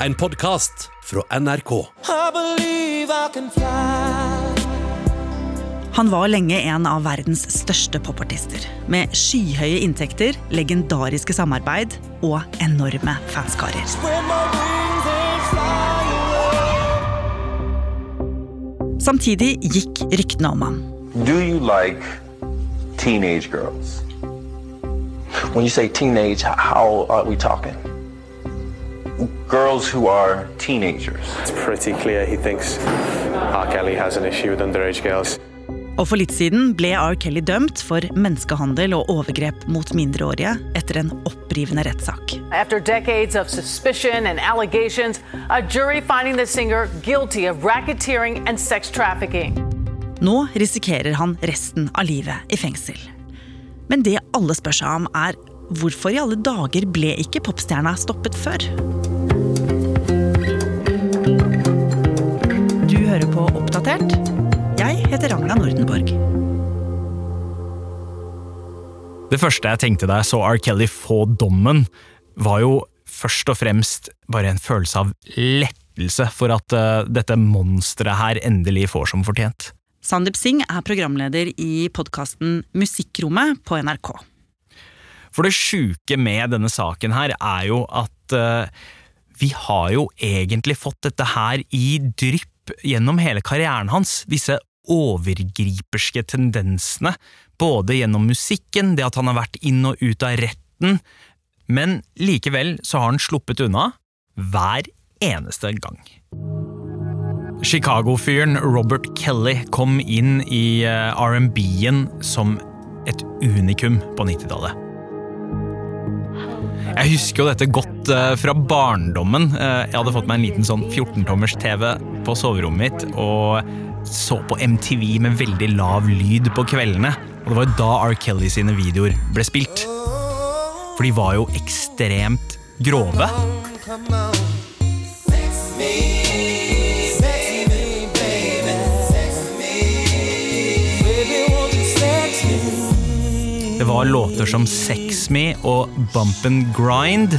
en podkast fra NRK. Han var lenge en av verdens største popartister. Med skyhøye inntekter, legendariske samarbeid og enorme fanskarer. Samtidig gikk ryktene om ham. Do you like teenage girls? When you say teenage, how are we talking? Girls who are teenagers. It's pretty clear he thinks R. Kelly has an issue with underage girls. Og for litt siden ble R. Kelly dømt for menneskehandel og overgrep mot mindreårige etter en opprivende rettssak. Etter decades of suspicion and allegations, a jury finding the singer guilty of racketeering and sex trafficking. Nå risikerer han resten av livet i fengsel. Men det alle spør seg om, er hvorfor i alle dager ble ikke popstjerna stoppet før? Heter Det første jeg tenkte da jeg så R. Kelly få dommen, var jo først og fremst bare en følelse av lettelse for at uh, dette monsteret her endelig får som fortjent. Sandeep Singh er programleder i podkasten Musikkrommet på NRK. For det sjuke med denne saken her er jo at uh, vi har jo egentlig fått dette her i drypp gjennom hele karrieren hans, disse overgriperske tendensene, både gjennom musikken, det at han har vært inn og ut av retten, men likevel så har han sluppet unna hver eneste gang. Chicago-fyren Robert Kelly kom inn i eh, R&B-en som et unikum på 90-tallet. Jeg husker jo dette godt eh, fra barndommen. Eh, jeg hadde fått meg en liten sånn 14-tommers TV på soverommet mitt og så på MTV med veldig lav lyd på kveldene. Og det var jo da R. Kelly sine videoer ble spilt. For de var jo ekstremt grove. Det var låter som Sex Me og Bump and Grind.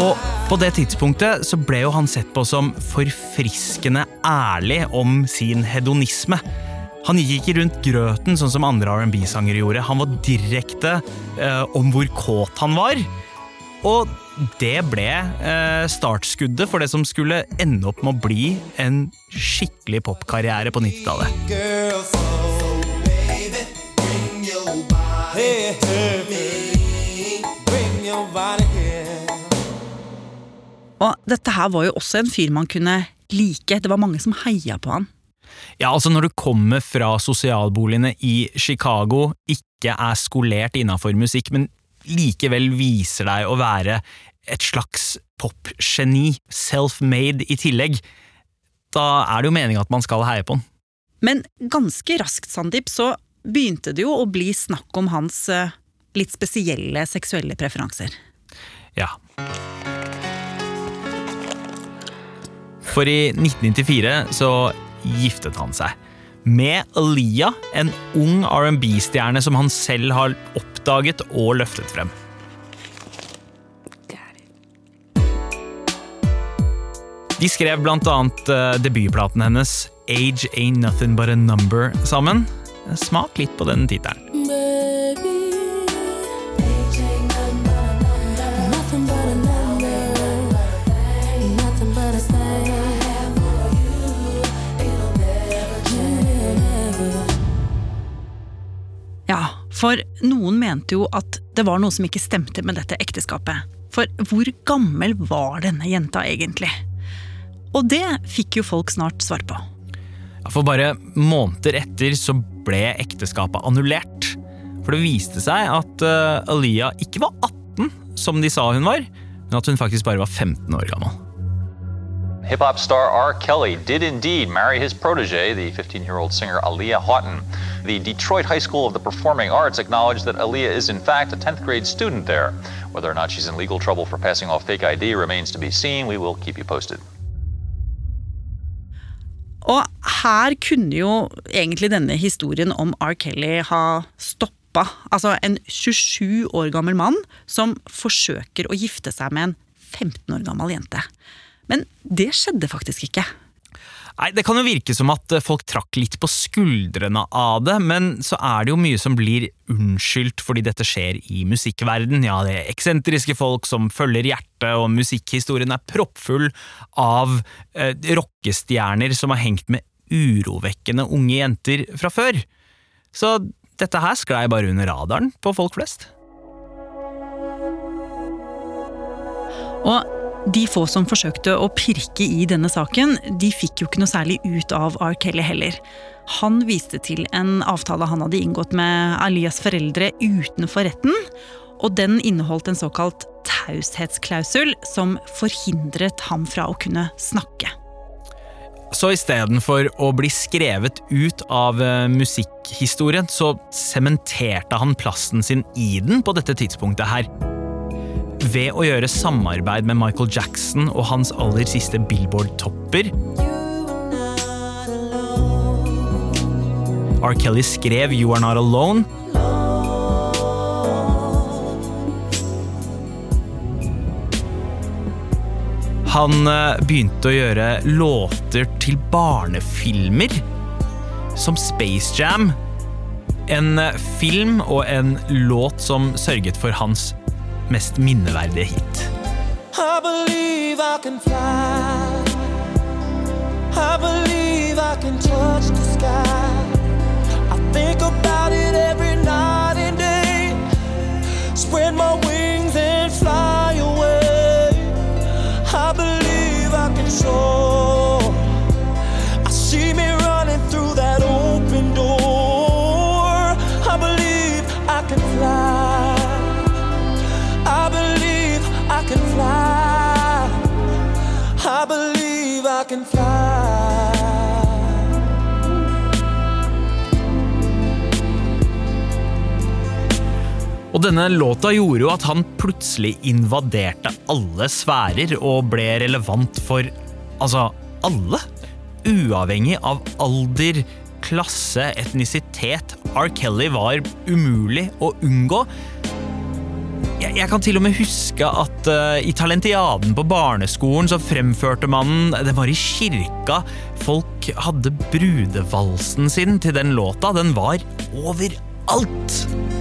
Og på det tidspunktet så ble jo han sett på som forfriskende ærlig om sin hedonisme. Han gikk ikke rundt grøten sånn som andre R&B-sangere gjorde. Han var direkte eh, om hvor kåt han var. Og det ble eh, startskuddet for det som skulle ende opp med å bli en skikkelig popkarriere på 90-tallet. Og dette her var jo også en fyr man kunne like. Det var mange som heia på han. Ja, altså Når du kommer fra sosialboligene i Chicago, ikke er skolert innafor musikk, men likevel viser deg å være et slags popgeni, self-made i tillegg, da er det jo meninga at man skal heie på han. Men ganske raskt, Sandeep, så begynte det jo å bli snakk om hans eh, litt spesielle seksuelle preferanser. Ja. For i 1994 så giftet han seg. Med Aaliyah, en ung R&B-stjerne som han selv har oppdaget og løftet frem. De skrev annet eh, debutplaten hennes Age Ain't Nothing But A Number sammen. Smak litt på den tittelen. For noen mente jo at det var noe som ikke stemte med dette ekteskapet. For hvor gammel var denne jenta egentlig? Og det fikk jo folk snart svar på. Ja, For bare måneder etter så ble ekteskapet annullert. For det viste seg at uh, Aliyah ikke var 18, som de sa hun var, men at hun faktisk bare var 15 år gammel. Hip hop star R. Kelly did indeed marry his protege, the 15 year old singer Aaliyah Houghton. The Detroit High School of the Performing Arts acknowledged that Aaliyah is, in fact, a 10th grade student there. Whether or not she's in legal trouble for passing off fake ID remains to be seen. We will keep you posted. Og her kunne jo egentlig denne historien om R. Kelly ha stoppa. Altså en 27 år gammel mann som forsøker å gifte seg med en 15 år gammel jente. Men det skjedde faktisk ikke. Nei, Det kan jo virke som at eh, folk trakk litt på skuldrene av det, men så er det jo mye som blir unnskyldt fordi dette skjer i musikkverden. Ja, det er eksentriske folk som følger hjertet, og musikkhistorien er proppfull av eh, rockestjerner som har hengt med urovekkende unge jenter fra før. Så dette her sklei bare under radaren på folk flest. Og de få som forsøkte å pirke i denne saken, de fikk jo ikke noe særlig ut av R. Kelly heller. Han viste til en avtale han hadde inngått med Alias foreldre utenfor retten, og den inneholdt en såkalt taushetsklausul som forhindret ham fra å kunne snakke. Så istedenfor å bli skrevet ut av eh, musikkhistorien, så sementerte han plassen sin i den på dette tidspunktet her ved å gjøre samarbeid med Michael Jackson og hans aller siste Billboard-topper. R. Kelly skrev You Are Not Alone. Han eh, begynte å gjøre låter til barnefilmer, som Space Jam. En eh, film og en låt som sørget for hans mest minneverdige hit. I believe I can fly. I believe I can touch the sky. I think about it every night and day. Spread my wings can fly. Og denne låta gjorde jo at han plutselig invaderte alle sfærer og ble relevant for altså alle. Uavhengig av alder, klasse, etnisitet. R. Kelly var umulig å unngå. Jeg, jeg kan til og med huske at uh, i Talentiaden på barneskolen så fremførte man Det var i kirka. Folk hadde brudevalsen sin til den låta. Den var overalt.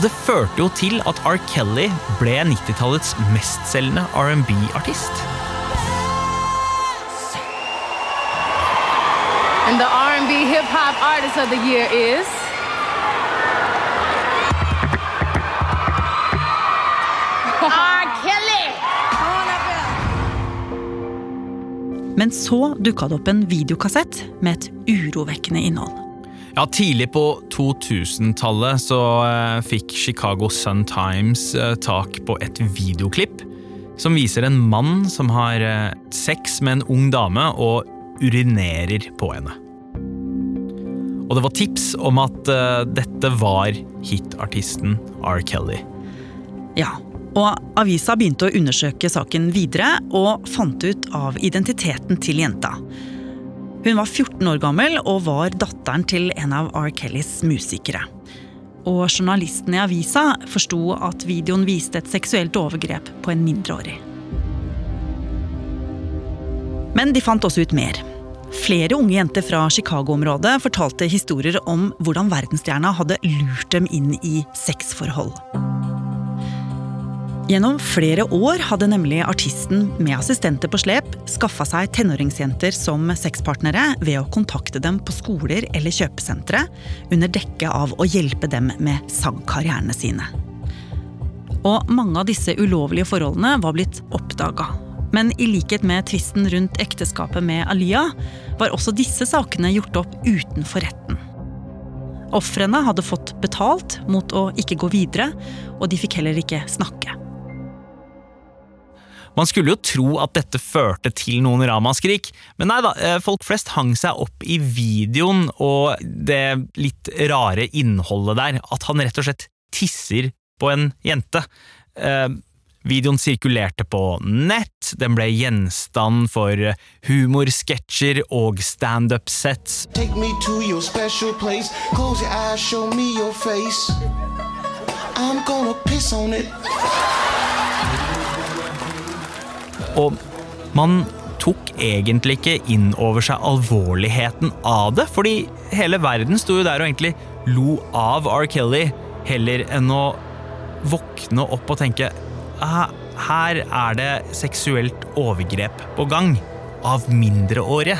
Og det førte jo til at R. Kelly ble 90-tallets mestselgende R&B-artist. And the R&B Hip Hop Artist of the Year is R. Kelly. Men så dukka det opp en videokassett med et urovekkende innhold. Ja, Tidlig på 2000-tallet så eh, fikk Chicago Sun-Times eh, tak på et videoklipp som viser en mann som har eh, sex med en ung dame og urinerer på henne. Og det var tips om at dette var hitartisten R. Kelly. Ja, og avisa begynte å undersøke saken videre og fant ut av identiteten til jenta. Hun var 14 år gammel og var datteren til en av R. Kellys musikere. Og journalisten i avisa forsto at videoen viste et seksuelt overgrep på en mindreårig. Men de fant også ut mer. Flere unge jenter fra Chicago-området fortalte historier om hvordan verdensstjerna hadde lurt dem inn i sexforhold. Gjennom flere år hadde nemlig artisten med assistenter på slep skaffa seg tenåringsjenter som sexpartnere ved å kontakte dem på skoler eller kjøpesentre under dekke av å hjelpe dem med sangkarrierene sine. Og mange av disse ulovlige forholdene var blitt oppdaga. Men i likhet med tvisten rundt ekteskapet med Aliyah, var også disse sakene gjort opp utenfor retten. Ofrene hadde fått betalt mot å ikke gå videre, og de fikk heller ikke snakke. Man skulle jo tro at dette førte til noen ramaskrik, men nei da, eh, folk flest hang seg opp i videoen og det litt rare innholdet der, at han rett og slett tisser på en jente. Eh, videoen sirkulerte på nett, den ble gjenstand for humorsketsjer og standup-sets. I'm gonna piss on it. Og man tok egentlig ikke inn over seg alvorligheten av det, fordi hele verden sto jo der og egentlig lo av R. Kelly, heller enn å våkne opp og tenke «Ah, her er det seksuelt overgrep på gang av mindreårige.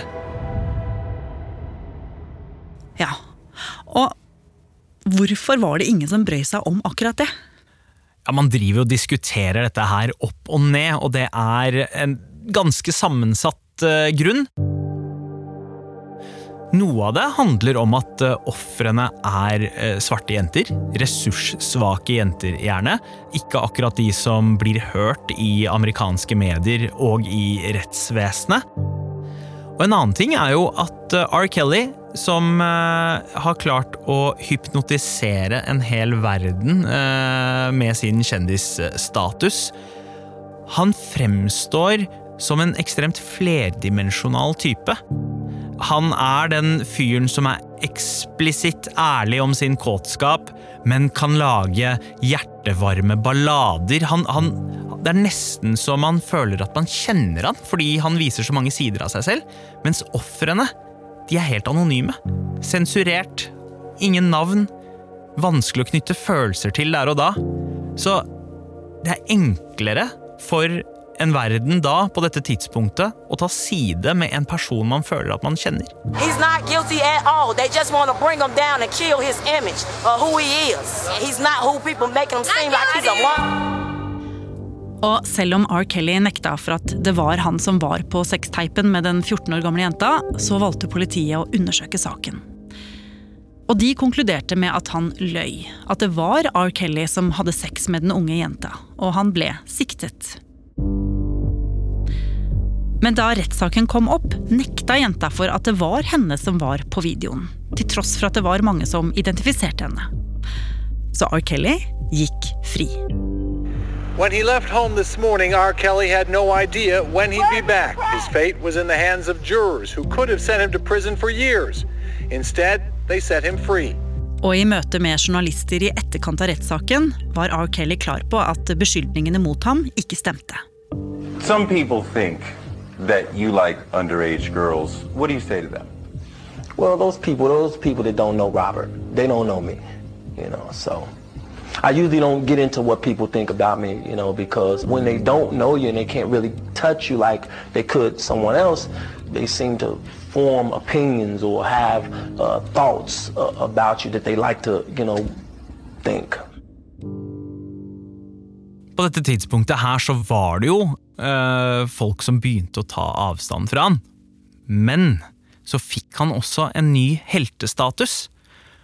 Ja. Og hvorfor var det ingen som brøy seg om akkurat det? Ja, Man driver og diskuterer dette her opp og ned, og det er en ganske sammensatt uh, grunn. Noe av det handler om at uh, ofrene er eh, svarte jenter. Ressurssvake jenter, gjerne. Ikke akkurat de som blir hørt i amerikanske medier og i rettsvesenet. Og en annen ting er jo at uh, R. Kelly, som eh, har klart å hypnotisere en hel verden med sin kjendisstatus, han fremstår som en ekstremt flerdimensjonal type. Han er den fyren som er eksplisitt ærlig om sin kåtskap, men kan lage hjertevarme ballader. Han, han, det er nesten så man føler at man kjenner han, fordi han viser så mange sider av seg selv. Mens ofrene, de er helt anonyme. Sensurert. Ingen navn. Vanskelig å knytte følelser til der og da. Så det er enklere for en verden da, på dette tidspunktet, å ta side med en person man føler at man kjenner. Image like. Og selv om R. Kelly nekta for at det var han som var på sexteipen med den 14 år gamle jenta, så valgte politiet å undersøke saken. Og de konkluderte med at han løy. At det var R. Kelly som hadde sex med den unge jenta. Og han ble siktet. Men da rettssaken kom opp, nekta jenta for at det var henne som var på videoen. Til tross for at det var mange som identifiserte henne. Så R. Kelly gikk fri. When he left home this morning, R. Kelly had no idea when he'd be back. His fate was in the hands of jurors who could have sent him to prison for years. Instead, they set him free. Og i møte med journalister i etterkant av rettssaken var R. Kelly klar på at beskyldningene mot ham ikke stemte. Some people think that you like underage girls. What do you say to them? Well, those people, those people that don't know Robert, they don't know me, you know, so. I usually don't get into what people think about me, you know, because when they don't know you and they can't really touch you like they could someone else, they seem to form opinions or have uh, thoughts uh, about you that they like to, you know, think. På dette tidspunktet her så var det jo øh, folk som begynte å ta avstand fra han. Men så fikk han også en ny heltestatus.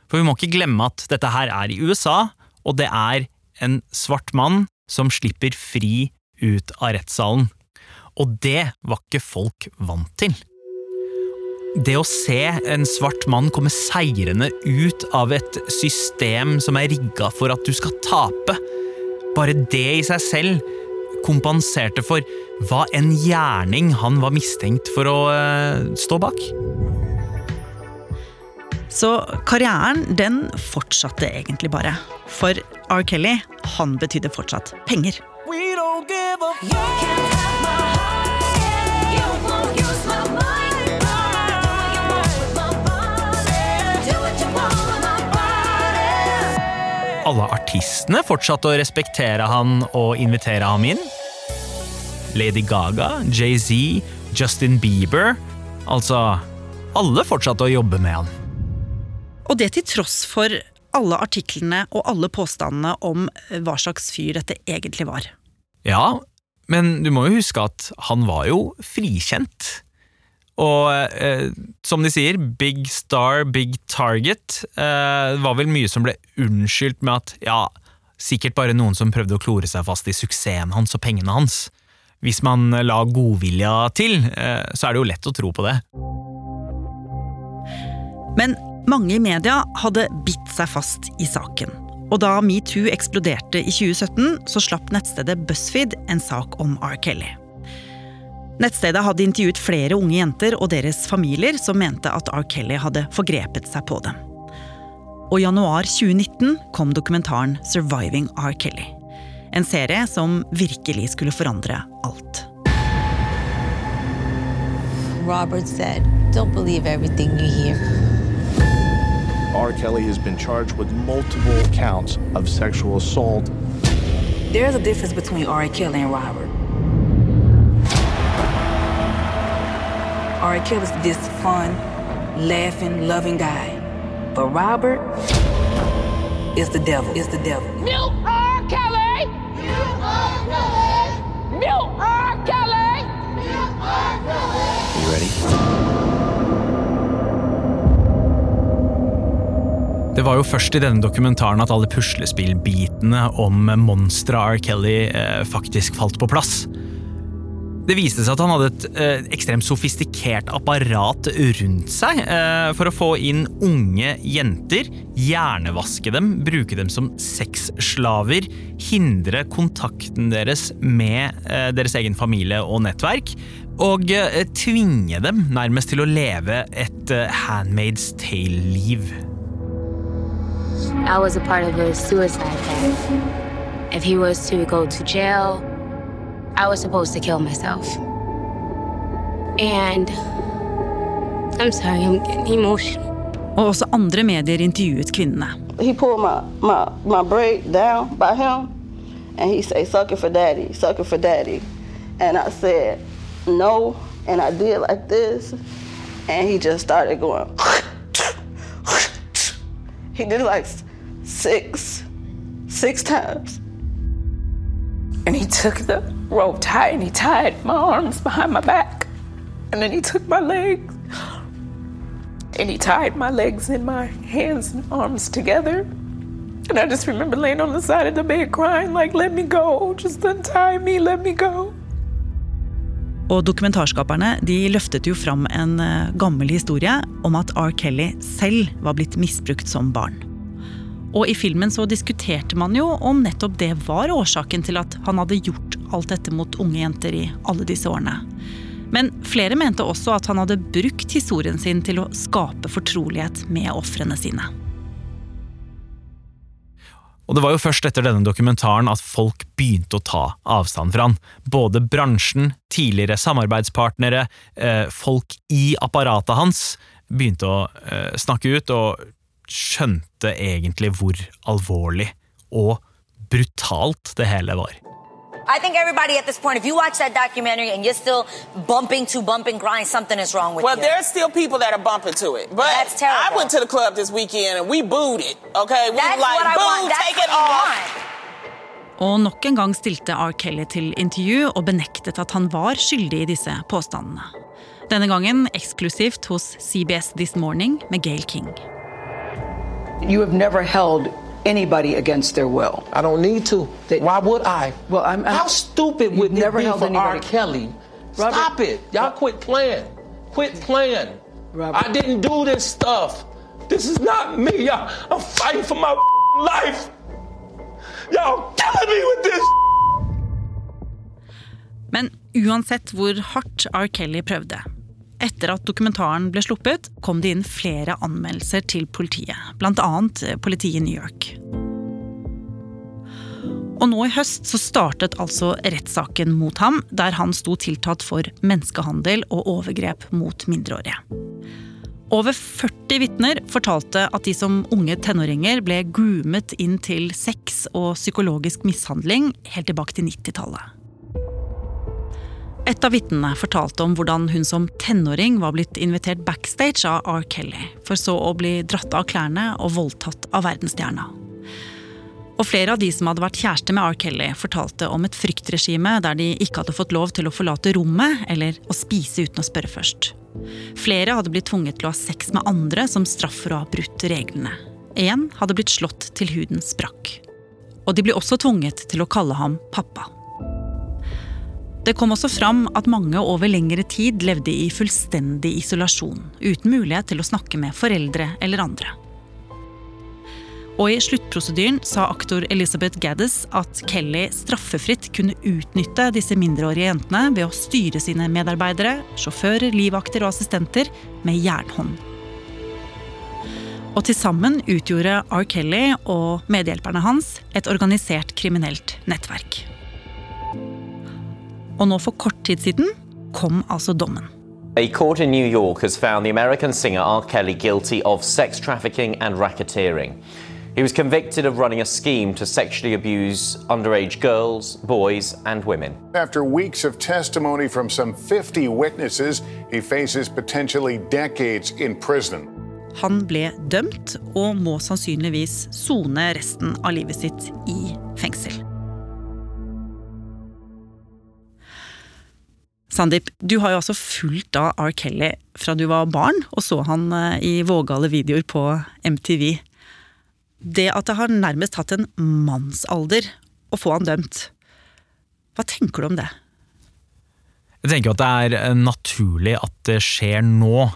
For vi må ikke glemme at dette her er i USA, og det er en svart mann som slipper fri ut av rettssalen. Og det var ikke folk vant til. Det å se en svart mann komme seirende ut av et system som er rigga for at du skal tape, bare det i seg selv kompenserte for hva en gjerning han var mistenkt for å uh, stå bak. Så karrieren den fortsatte egentlig bare. For R. Kelly, han betydde fortsatt penger. Alle artistene fortsatte å respektere han og invitere ham inn. Lady Gaga, Jay-Z, Justin Bieber Altså, alle fortsatte å jobbe med han. Og det til tross for alle artiklene og alle påstandene om hva slags fyr dette egentlig var. Ja, men du må jo huske at han var jo frikjent. Og eh, som de sier, big star, big target. Eh, var vel mye som ble unnskyldt med at ja, sikkert bare noen som prøvde å klore seg fast i suksessen hans og pengene hans. Hvis man la godvilja til, eh, så er det jo lett å tro på det. Men mange i media hadde bitt seg fast i saken. Og da metoo eksploderte i 2017, så slapp nettstedet BuzzFeed en sak om R. Kelly. Nettstedet hadde intervjuet flere unge jenter og deres familier som mente at R. Kelly hadde forgrepet seg på dem. Og i januar 2019 kom dokumentaren 'Surviving R. Kelly'. En serie som virkelig skulle forandre alt. Robert said, Don't believe everything you hear. R. Kelly has been charged with multiple counts of sexual assault. There's a difference between R. Kelly and Robert. R. Kelly Kelly's this fun, laughing, loving guy. But Robert is the devil, is the devil. Mute Det var jo først i denne dokumentaren at alle puslespillbitene om monsteret R. Kelly eh, faktisk falt på plass. Det viste seg at han hadde et eh, ekstremt sofistikert apparat rundt seg eh, for å få inn unge jenter, hjernevaske dem, bruke dem som sexslaver, hindre kontakten deres med eh, deres egen familie og nettverk, og eh, tvinge dem nærmest til å leve et eh, Handmaid's Tale-liv. I was a part of a suicide pact. If he was to go to jail, I was supposed to kill myself. And I'm sorry, I'm getting emotional. Og også andre medier intervjuet kvinnene. He pulled my, my, my braid down by him and he said, suck it for daddy, suck it for daddy. And I said, no. And I did like this. And he just started going. he did it like six, six times. And he took the rope tight and he tied my arms behind my back. And then he took my legs and he tied my legs and my hands and arms together. And I just remember laying on the side of the bed crying, like, let me go, just untie me, let me go. Og dokumentarskaperne de løftet jo fram en eh, gammel historie om at R. Kelly selv var blitt misbrukt som barn. Og i filmen så diskuterte man jo om nettopp det var årsaken til at han hadde gjort alt dette mot unge jenter i alle disse årene. Men flere mente også at han hadde brukt historien sin til å skape fortrolighet med ofrene sine. Og det var jo først etter denne dokumentaren at folk begynte å ta avstand fra han. Både bransjen, tidligere samarbeidspartnere, eh, folk i apparatet hans begynte å eh, snakke ut, og skjønte egentlig hvor alvorlig og brutalt det hele var. I think everybody at this point, if you watch that documentary and you're still bumping to bump and grind, something is wrong with Well, you. there's still people that are bumping to it. But That's terrible. I went to the club this weekend and we booed it. Okay, we That's like what I boo, want. That's take it off. Og nok en gang stilte R. Kelly til intervju og benektet at han var skyldig i disse påstandene. Denne gangen eksklusivt hos CBS This Morning med Gail King. You have never held anybody against their will. I don't need to. Why would I? Well, I'm. I'm How stupid would it never be held for R. anybody- Kelly? Robert- Stop it. Y'all quit playing. Quit playing. I didn't do this stuff. This is not me. Y'all, I'm fighting for my life. Y'all killing me with this. Men uansett hvor hardt R. Kelly prøvde. Etter at dokumentaren ble sluppet, kom det inn flere anmeldelser til politiet. Annet politiet i New York. Og nå i høst så startet altså rettssaken mot ham, der han sto tiltalt for menneskehandel og overgrep mot mindreårige. Over 40 vitner fortalte at de som unge tenåringer ble groomet inn til sex og psykologisk mishandling helt tilbake til 90-tallet. Et av vitnene fortalte om hvordan hun som tenåring var blitt invitert backstage av R. Kelly, for så å bli dratt av klærne og voldtatt av verdensstjerna. Og flere av de som hadde vært kjæreste med R. Kelly, fortalte om et fryktregime der de ikke hadde fått lov til å forlate rommet eller å spise uten å spørre først. Flere hadde blitt tvunget til å ha sex med andre som straff for å ha brutt reglene. Én hadde blitt slått til huden sprakk. Og de ble også tvunget til å kalle ham pappa. Det kom også fram at mange over lengre tid levde i fullstendig isolasjon, uten mulighet til å snakke med foreldre eller andre. Og i sluttprosedyren sa aktor Elizabeth Gaddis at Kelly straffefritt kunne utnytte disse mindreårige jentene ved å styre sine medarbeidere, sjåfører, livvakter og assistenter med jernhånd. Og til sammen utgjorde R. Kelly og medhjelperne hans et organisert kriminelt nettverk. Og nå for kort tid siden kom altså dommen. A court in New York has found the American singer R. Kelly guilty of sex trafficking and racketeering. He was convicted of running a scheme to sexually abuse underage girls, boys, and women. After weeks of testimony from some 50 witnesses, he faces potentially decades in prison. Han ble dømt og må sannsynligvis sone resten av livet sitt i fengsel. Sandeep, du har jo altså fulgt av R. Kelly fra du var barn og så han eh, i vågale videoer på MTV. Det at det har nærmest hatt en mannsalder å få han dømt, hva tenker du om det? Jeg tenker at det er eh, naturlig at det skjer nå.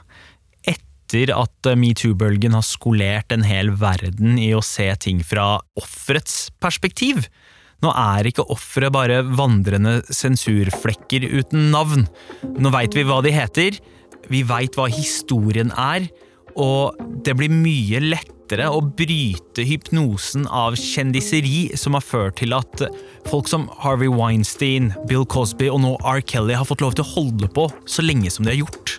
Etter at eh, metoo-bølgen har skolert en hel verden i å se ting fra offerets perspektiv. Nå er ikke ofre bare vandrende sensurflekker uten navn. Nå veit vi hva de heter, vi veit hva historien er, og det blir mye lettere å bryte hypnosen av kjendiseri som har ført til at folk som Harvey Weinstein, Bill Cosby og nå R. Kelly har fått lov til å holde på så lenge som de har gjort.